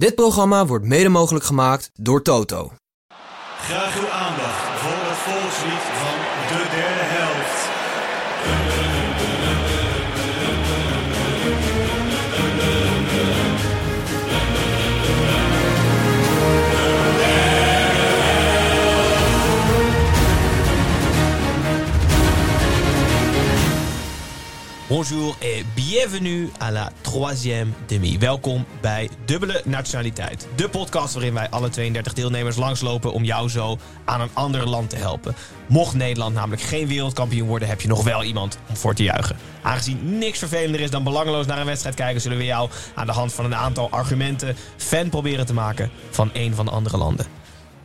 Dit programma wordt mede mogelijk gemaakt door Toto. Graag uw aandacht voor het volkslied van de derde helft. Bonjour et bienvenue à la troisième demi. Welkom bij Dubbele Nationaliteit. De podcast waarin wij alle 32 deelnemers langslopen om jou zo aan een ander land te helpen. Mocht Nederland namelijk geen wereldkampioen worden, heb je nog wel iemand om voor te juichen. Aangezien niks vervelender is dan belangeloos naar een wedstrijd kijken, zullen we jou aan de hand van een aantal argumenten fan proberen te maken van een van de andere landen.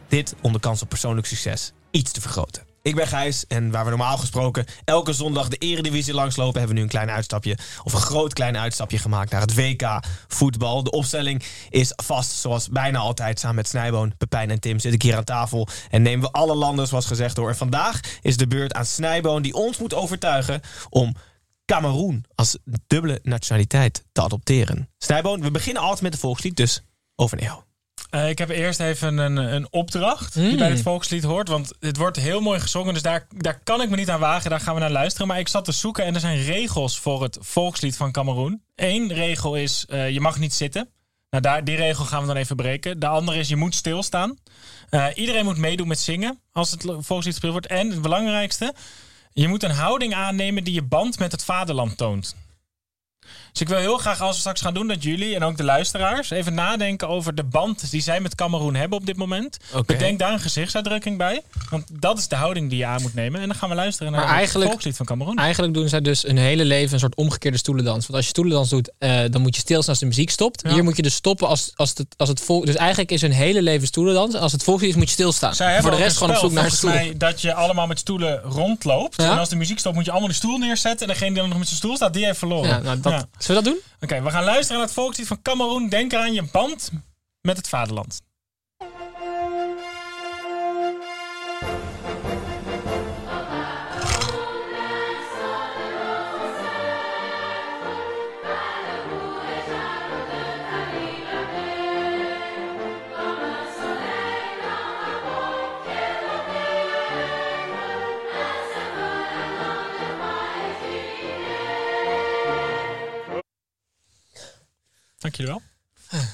Dit om de kans op persoonlijk succes iets te vergroten. Ik ben Gijs en waar we normaal gesproken elke zondag de eredivisie langslopen... hebben we nu een klein uitstapje, of een groot klein uitstapje gemaakt naar het WK voetbal. De opstelling is vast, zoals bijna altijd, samen met Snijboon, Pepijn en Tim zit ik hier aan tafel... en nemen we alle landen, zoals gezegd, door. En vandaag is de beurt aan Snijboon die ons moet overtuigen om... Cameroen als dubbele nationaliteit te adopteren. Snijboon, we beginnen altijd met de volkslied, dus over jou. Uh, ik heb eerst even een, een opdracht die bij het volkslied hoort. Want het wordt heel mooi gezongen, dus daar, daar kan ik me niet aan wagen. Daar gaan we naar luisteren. Maar ik zat te zoeken en er zijn regels voor het volkslied van Cameroen. Eén regel is, uh, je mag niet zitten. Nou, daar, die regel gaan we dan even breken. De andere is, je moet stilstaan. Uh, iedereen moet meedoen met zingen als het volkslied gespeeld wordt. En het belangrijkste, je moet een houding aannemen die je band met het vaderland toont. Dus ik wil heel graag, als we straks gaan doen, dat jullie en ook de luisteraars even nadenken over de band die zij met Cameroen hebben op dit moment. Oké. Bedenk daar een gezichtsuitdrukking bij. Want dat is de houding die je aan moet nemen. En dan gaan we luisteren naar Maar het volkslied van Cameroen. Eigenlijk doen zij dus een hele leven een soort omgekeerde stoelendans. Want als je stoelendans doet, eh, dan moet je stilstaan als de muziek stopt. Ja. Hier moet je dus stoppen als, als, het, als het volk. Dus eigenlijk is een hele leven stoelendans. En als het volkslied is, moet je stilstaan. Zij Voor de rest gewoon op zoek naar een volgens stoel. mij, dat je allemaal met stoelen rondloopt. Ja. En als de muziek stopt, moet je allemaal die stoel neerzetten. En degene die dan nog met zijn stoel staat, die heeft verloren. Ja, nou, dat. Zullen we dat doen? Oké, we gaan luisteren naar het volkslied van Cameroen. Denk eraan je band met het vaderland. Dank jullie wel.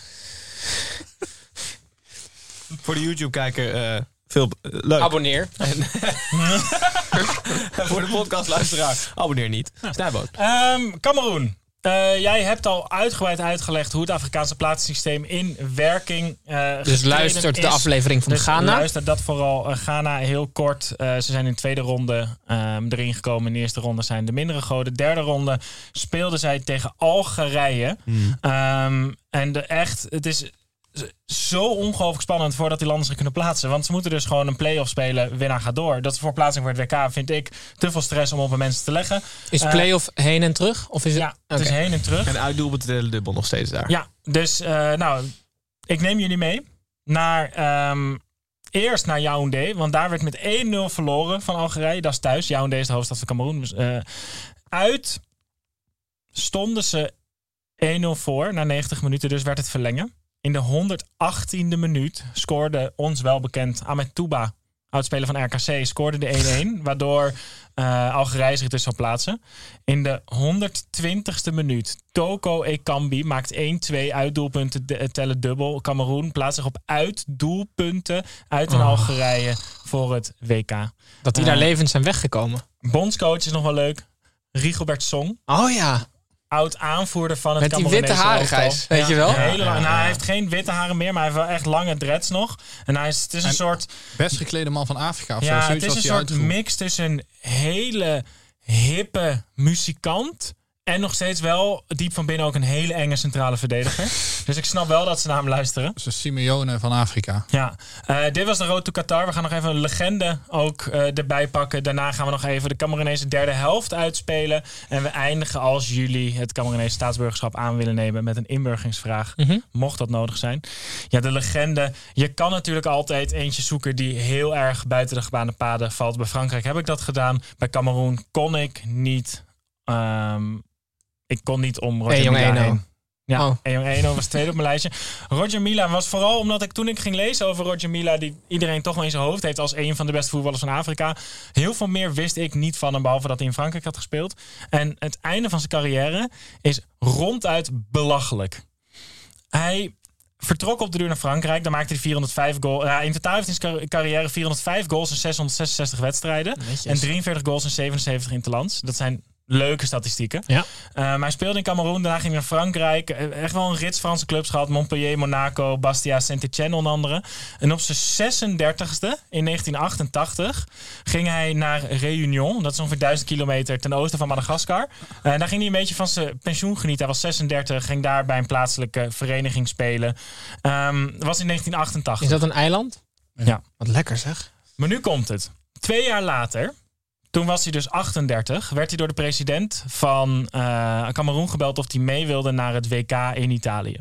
Voor de YouTube-kijker, eh, veel eh, leuk. Abonneer. En voor de podcastluisteraar, abonneer niet. Snijboot. Ehm Cameroen. Eh, jij hebt al uitgebreid uitgelegd hoe het Afrikaanse plaatssysteem in werking eh Dus luistert de aflevering van Dus Ghana. Luister dat vooral. Eh, Ghana heel kort. Eh, ze zijn in de tweede ronde ehm, erin gekomen. In de eerste ronde zijn de mindere goden. Derde ronde speelden zij tegen Algerije. Ehm, en de, echt, het is zo ongelooflijk spannend voordat die landen zich kunnen plaatsen. Want ze moeten dus gewoon een play-off spelen. Winnaar gaat door. Dat is voor plaatsing voor het WK vind ik te veel stress om op een mensen te leggen. Is Eh, play-off heen en terug? Of is het... Ja, het is heen en terug. En uitdoelpunt de dubbel nog steeds daar. Ja, dus eh, nou, ik neem jullie mee naar ehm, eerst naar Yaoundé, want daar werd met 1-0 verloren van Algerije. Dat is thuis. Yaoundé is de hoofdstad van Cameroen. Dus, eh, uit stonden ze 1-0 voor na 90 minuten, dus werd het verlengen. In de 118e minuut scoorde ons welbekend Ahmed Touba, oudspeler van RKC, scoorde de 1-1, waardoor eh, Algerije zich dus zou plaatsen. In de 120ste minuut, Toko Ekambi maakt 1-2 uitdoelpunten de- tellen dubbel. Cameroen plaatst zich op uitdoelpunten uit een Algerije voor het WK. Dat die daar Eh, levend zijn weggekomen. Bondscoach is nog wel leuk. Rigobert Song, Oh ja. Oud aanvoerder van het Met die witte haren. Gijs. Weet je wel? Hele lang- nou, hij heeft geen witte haren meer, maar hij heeft wel echt lange dreads nog. En hij is, het is een En- soort, Best geklede man van Afrika of zo. ja, het Zoiets is een hij soort mix tussen een hele hippe muzikant En nog steeds wel diep van binnen ook een hele enge centrale verdediger. dus ik snap wel dat ze naar hem luisteren. Een Simeone van Afrika. Ja, Eh, dit was de Road to Qatar. We gaan nog even een legende ook eh, erbij pakken. Daarna gaan we nog even de Cameroenese derde helft uitspelen. En we eindigen als jullie het Cameroenese staatsburgerschap aan willen nemen met een inburgeringsvraag. Mocht dat nodig zijn. Ja, de legende. Je kan natuurlijk altijd eentje zoeken die heel erg buiten de gebaande paden valt. Bij Frankrijk heb ik dat gedaan. Bij Cameroen kon ik niet. ehm, ik kon niet om Roger Ejong Mila heen. Ja, Oh. Ejong Eno was tweede op mijn lijstje. Roger Mila was vooral omdat ik toen ik ging lezen over Roger Mila, die iedereen toch wel in zijn hoofd heeft als een van de beste voetballers van Afrika, heel veel meer wist ik niet van hem, behalve dat hij in Frankrijk had gespeeld. En het einde van zijn carrière is ronduit belachelijk. Hij vertrok op de duur naar Frankrijk. Daar maakte hij 405 goals. Ja, in totaal heeft hij in zijn car- carrière 405 goals in 666 wedstrijden. En 43 goals in 77 interlands. Dat zijn leuke statistieken. Ja. Eh, maar hij speelde in Cameroen, daarna ging hij naar Frankrijk. Eh, Echt wel een rits Franse clubs gehad. Montpellier, Monaco, Bastia, Saint-Etienne onder andere. En op zijn 36e, in 1988, ging hij naar Réunion. Dat is ongeveer 1000 kilometer ten oosten van Madagaskar. En daar ging hij een beetje van zijn pensioen genieten. Hij was 36, ging daar bij een plaatselijke vereniging spelen. Ehm, dat was in 1988. Is dat een eiland? Ja. Wat lekker zeg. Maar nu komt het. Twee jaar later, toen was hij dus 38, werd hij door de president van eh Cameroen gebeld of hij mee wilde naar het WK in Italië.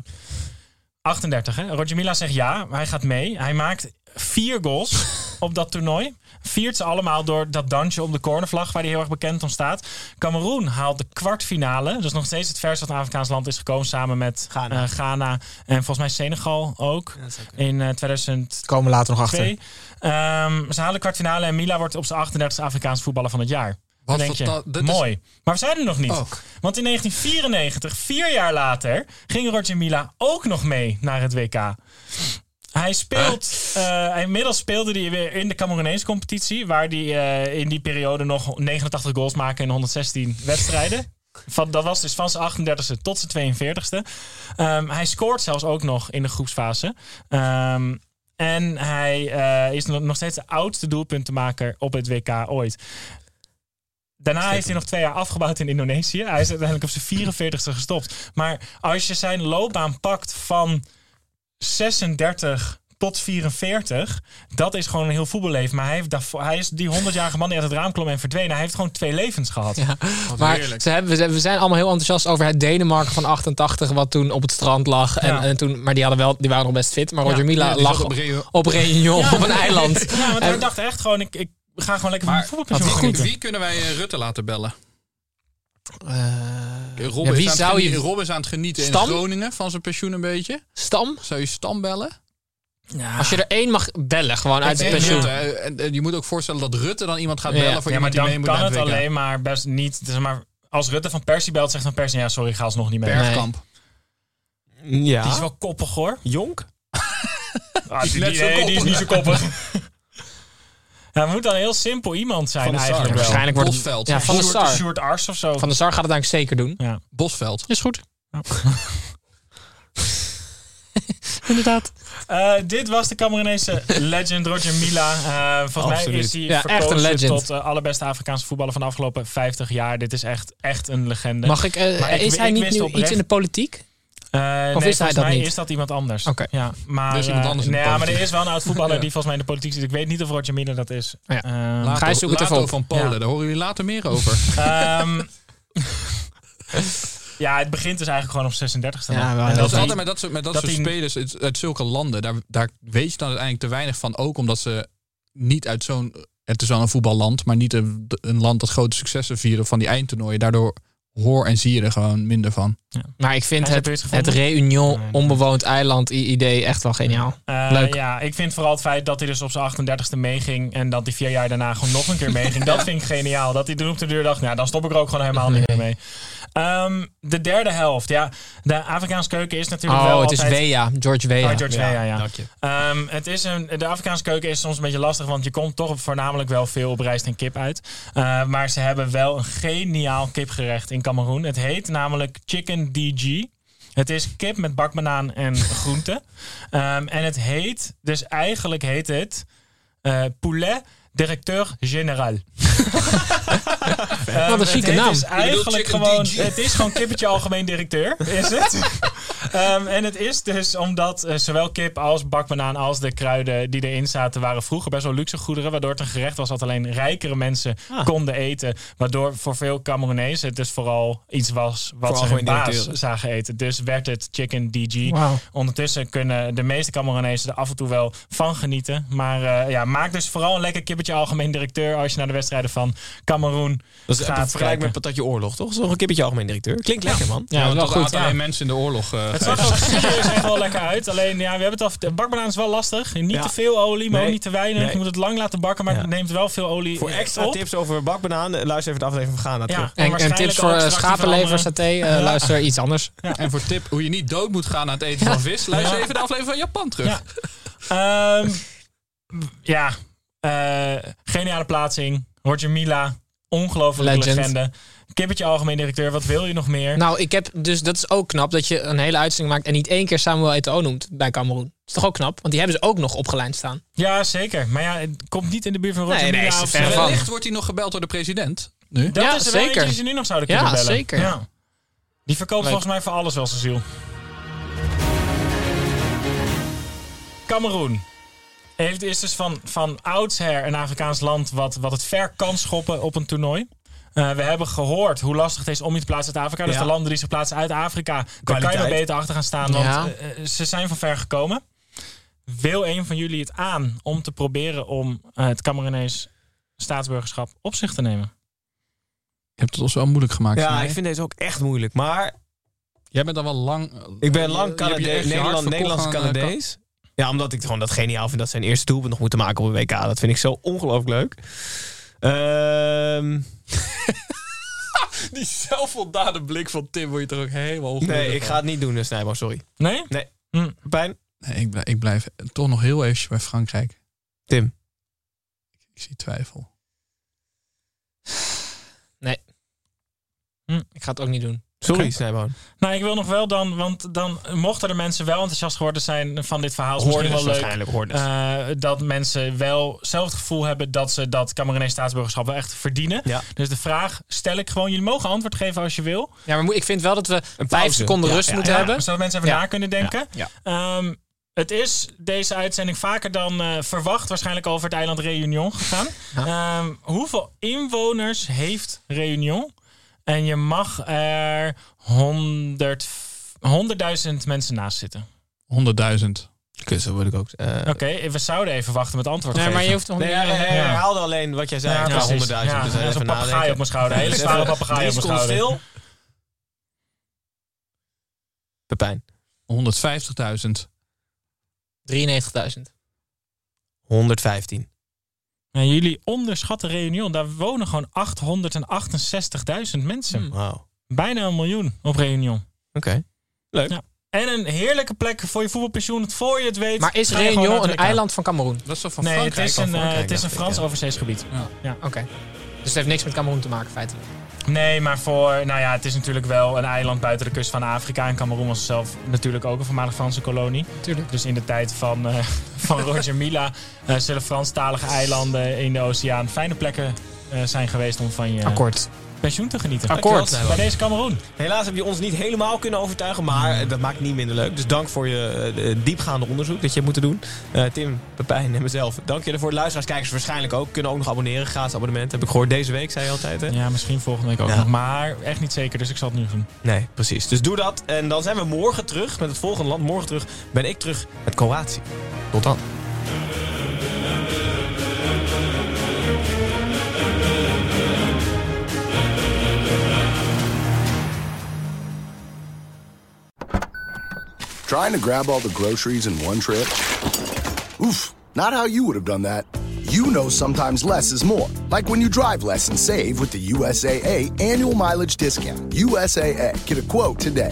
38, hè? Roger Mila zegt ja, hij gaat mee. Hij maakt vier goals op dat toernooi. Viert ze allemaal door dat dansje om de cornervlag, waar hij heel erg bekend om staat. Cameroen haalt de kwartfinale. Dus nog steeds het verste wat een Afrikaans land is gekomen. Samen met Ghana. eh, Ghana en volgens mij Senegal ook. In eh 2000 Komen we later nog achter. Ehm, ze halen de kwartfinale en Mila wordt op zijn 38e Afrikaans voetballer van het jaar. Wat denk je, is- mooi. Maar we zijn er nog niet. Oh. Want in 1994, vier jaar later, ging Roger Mila ook nog mee naar het WK. Hij speelt, eh, inmiddels speelde hij weer in de Cameroenese competitie, waar hij eh, in die periode nog 89 goals maakte in 116 wedstrijden. Van, dat was dus van zijn 38e tot zijn 42e. Ehm, hij scoort zelfs ook nog in de groepsfase. Ehm, en hij eh, is nog nog steeds de oudste doelpuntenmaker op het WK ooit. Daarna heeft hij nog twee jaar afgebouwd in Indonesië. Hij is uiteindelijk op zijn 44ste gestopt. Maar als je zijn loopbaan pakt van 36 tot 44, dat is gewoon een heel voetballeven. Maar hij, heeft daarvoor, hij is die 100-jarige man die uit het raam klom en verdween. Hij heeft gewoon twee levens gehad. Ja. Maar heerlijk. ze hebben, we zijn- allemaal heel enthousiast over het Denemarken van 88, wat toen op het strand lag. En, Ja. en toen, maar die, hadden wel, die waren nog best fit. Maar Roger Ja. Mila lag op, op Reu- op Réunion, Ja, op een eiland. Ja, want hij dacht echt gewoon, ik, ik ga gewoon lekker van Maar mijn voetbalpensioen wie, genieten. wie kunnen wij eh, Rutte laten bellen? Eh, Rob, ja, is wie aan het zou je- is aan het genieten Stam? in Groningen van zijn pensioen een beetje. Stam? Zou je Stam bellen? Ja. Als je er één mag bellen, gewoon uit zijn En pensioen. En- je moet ook voorstellen dat Rutte dan iemand gaat Ja. bellen voor ja, maar iemand die mee dan moet kan het alleen maar best niet. Zeg maar, als Rutte van Persie belt, zegt van Persie, ja, sorry, ga alsnog niet mee. Bergkamp. Ja. Die is wel koppig hoor. Jonk? Ah, die, die- zo nee, die is niet zo koppig. ja, het moet dan heel simpel iemand zijn Van de Sar. eigenlijk wel. Waarschijnlijk wordt het, Bosveld. ja, van de Sar. Sjoerd Ars of zo. Van de Sar gaat het eigenlijk zeker doen. ja. Bosveld. Is goed. Inderdaad. Eh, dit was de Cameroenese legend Roger Mila. Eh, volgens mij is hij Ja, echt een legend. tot de allerbeste Afrikaanse voetballer van de afgelopen 50 jaar. Dit is echt, echt een legende. Mag ik, Maar ik- is hij ik niet nu oprecht- iets in de politiek? Eh, nee, is hij dat mij niet? is dat iemand anders. Oké. Ja, maar, Dus iemand eh, anders in de nee, ja, maar er is wel een oud voetballer Ja. die volgens mij in de politiek zit. Ik weet niet of Roger Mila dat is. Ja. Ehm, Lato, van Polen. Ja. Daar horen jullie later meer over. Ehm, ja, het begint dus eigenlijk gewoon op 36e. Ja, En Dat is altijd met dat soort, met dat dat soort spelers uit, uit zulke landen. Daar, daar weet je dan uiteindelijk te weinig van. Ook omdat ze niet uit zo'n... Het is wel een voetballand, maar niet een, een land dat grote successen vieren van die eindtoernooien. Daardoor hoor en zie je er gewoon minder van. Maar ik vind het, het het Nee. onbewoond eiland idee echt wel geniaal. Eh, Leuk. Ja, ik vind vooral het feit dat hij dus op zijn 38e meeging. En dat hij vier jaar daarna gewoon nog een keer meeging. dat vind ik geniaal. Dat hij toen op de deur dacht, nou dan stop ik er ook gewoon helemaal niet meer mee. Ehm, de derde helft. Ja, de Afrikaanse keuken is natuurlijk wel Oh, het is altijd... Wea, George Wea. Oh, George Weah, ja. dank je. Ehm, het is een, de Afrikaanse keuken is soms een beetje lastig, want je komt toch voornamelijk wel veel op rijst en kip uit. Eh, maar ze hebben wel een geniaal kipgerecht in Cameroen. Het heet namelijk Chicken DG. Het is kip met bakbanaan en groenten. Ehm, en het heet, dus eigenlijk heet het eh, poulet directeur-generaal. Wat een chique naam. Het is eigenlijk gewoon, het is gewoon kippetje algemeen directeur, is het? Ehm, en het is dus omdat eh, zowel kip als bakbanaan als de kruiden die erin zaten waren vroeger best wel luxe goederen, waardoor het een gerecht was dat alleen rijkere mensen Ah. konden eten, waardoor voor veel Cameronezen het dus vooral iets was wat ze hun baas zagen eten. Dus werd het chicken DG. Ondertussen kunnen de meeste Cameronezen er af en toe wel van genieten. Maar eh, ja, maak dus vooral een lekker kippetje algemeen directeur als je naar de wedstrijden van Cameroen Dat is gaat een vergelijk met patatje oorlog, toch? Dat is toch een kippetje algemeen directeur? Klinkt lekker, man. Ja, dat is wel dat goed. alleen mensen in de oorlog. eh, Het zag ook serieus echt wel lekker uit. Alleen, ja, we hebben het al. De bakbanaan is wel lastig. Niet Ja. te veel olie, maar ook niet te weinig. Nee. Je moet het lang laten bakken, maar Ja. het neemt wel veel olie Voor extra op. tips over bakbanaan, eh, luister even de aflevering van Ghana Ja. terug. En, en tips voor eh, schapenlever, saté, eh, luister iets anders. En voor tip hoe je niet dood moet gaan aan het eten van vis, luister even de aflevering van Japan terug. Ja. Ehm, ja, eh, geniale plaatsing. Roger Mila, ongelofelijke Legend. legende. Kippetje algemeen directeur, wat wil je nog meer? Nou, ik heb dus dat is ook knap dat je een hele uitzending maakt en niet één keer Samuel Eto'o noemt bij Cameroen. Dat is toch ook knap? Want die hebben ze ook nog opgelijnd staan. Ja, zeker. Maar ja, het komt niet in de buurt van Roger Nee, nee, Mila. is of ver zo. van. Wellicht wordt hij nog gebeld door de president. Nu? Dat Ja, is er wel zeker. eentje die ze nu nog zouden Ja, kunnen bellen. zeker. Ja. Die verkoopt Leuk. volgens mij voor alles wel zijn ziel. Cameroen. Heeft, is dus van, van oudsher een Afrikaans land wat, wat het ver kan schoppen op een toernooi. Eh, we hebben gehoord hoe lastig het is om je te plaatsen uit Afrika. Dus de landen die zich plaatsen uit Afrika, daar kan je maar beter achter gaan staan. Want Ja. eh, eh, ze zijn van ver gekomen. Wil een van jullie het aan om te proberen om het Cameroenees staatsburgerschap op zich te nemen? Je hebt het ons wel moeilijk gemaakt. Ja, ik vind deze ook echt moeilijk. Maar Jij bent dan wel lang... ik ben lang je hebt je Canade- echt je hart Nederland, eh, Canadees. Ja, omdat ik gewoon dat geniaal vind dat zijn eerste doelpunt nog moeten maken op een WK. Dat vind ik zo ongelooflijk leuk. Ehm, Die zelfvoldane blik van Tim word je toch ook helemaal nee, ik ga het niet doen, dus Snijbo, sorry. Nee? Nee. Hm. Pijn? Nee, ik, blijf, ik blijf toch nog heel eventjes bij Frankrijk. Tim. Ik zie twijfel. Ik ga het ook niet doen. Sorry. Snijbo. Nou, ik wil nog wel dan, want dan mochten er mensen wel enthousiast geworden zijn van dit verhaal. Hoorde wel leuk. eh, dat mensen wel zelf het gevoel hebben dat ze dat Cameroenees staatsburgerschap wel echt verdienen. Ja. Dus de vraag stel ik gewoon. Jullie mogen antwoord geven als je wil. Ja, maar ik vind wel dat we Een vijf seconden Ja, rust ja, moeten hebben. Zodat mensen even na kunnen denken. Ja. Ehm, het is deze uitzending vaker dan eh, verwacht waarschijnlijk over het eiland Réunion gegaan. Ehm, hoeveel inwoners heeft Réunion? En je mag er 100 100.000 mensen naast zitten. 100.000. Kussen word ik ook. eh, Oké, we zouden even wachten met antwoord Nee, geven. maar je hoeft nog Nee, niet... Ja. herhaalde alleen wat jij zei. Ja, Ja, precies. 100.000. Ja, dus ja, zo'n papegaai op mijn schouder. Hele Dus zware even papegaai op mijn schouder. stil. Pepijn. 150.000. 93.000. 115. Ja, jullie onderschatten Réunion. Daar wonen gewoon 868.000 mensen. Wauw. Bijna een miljoen op Réunion. Oké. Leuk. Ja. En een heerlijke plek voor je voetbalpensioen. Voor je het weet. Maar is Réunion een eiland van Cameroen? Dat is toch van Nee, het Frankrijk? een, eh, het is een Frans ja. overzees gebied. Oké. Dus het heeft niks met Cameroen te maken, feitelijk. Nee, maar voor, nou ja, het is natuurlijk wel een eiland buiten de kust van Afrika. En Cameroen was zelf natuurlijk ook een voormalig Franse kolonie. Tuurlijk. Dus in de tijd van, eh, van Roger Mila eh, zullen Franstalige eilanden in de oceaan fijne plekken eh, zijn geweest om van je Akkoord. Pensioen te genieten. Akkoord. Bij deze Cameroen. Helaas heb je ons niet helemaal kunnen overtuigen, maar eh, dat maakt het niet minder leuk. Dus dank voor je eh, diepgaande onderzoek dat je hebt moeten doen. Eh, Tim, Pepijn en mezelf, dank je ervoor. Luisteraars, kijkers waarschijnlijk ook. Kunnen ook nog abonneren. Gratis abonnement heb ik gehoord deze week, zei je altijd. Hè? Ja, misschien volgende week ook Ja. nog. Maar echt niet zeker, dus ik zal het nu doen. Nee, precies. Dus doe dat. En dan zijn we morgen terug met het volgende land. Morgen terug ben ik terug met Kroatië. Tot dan. Trying to grab all the groceries in one trip? Oof, not how you would have done that. You know sometimes less is more. Like when you drive less and save with the USAA annual mileage discount. USAA, get a quote today.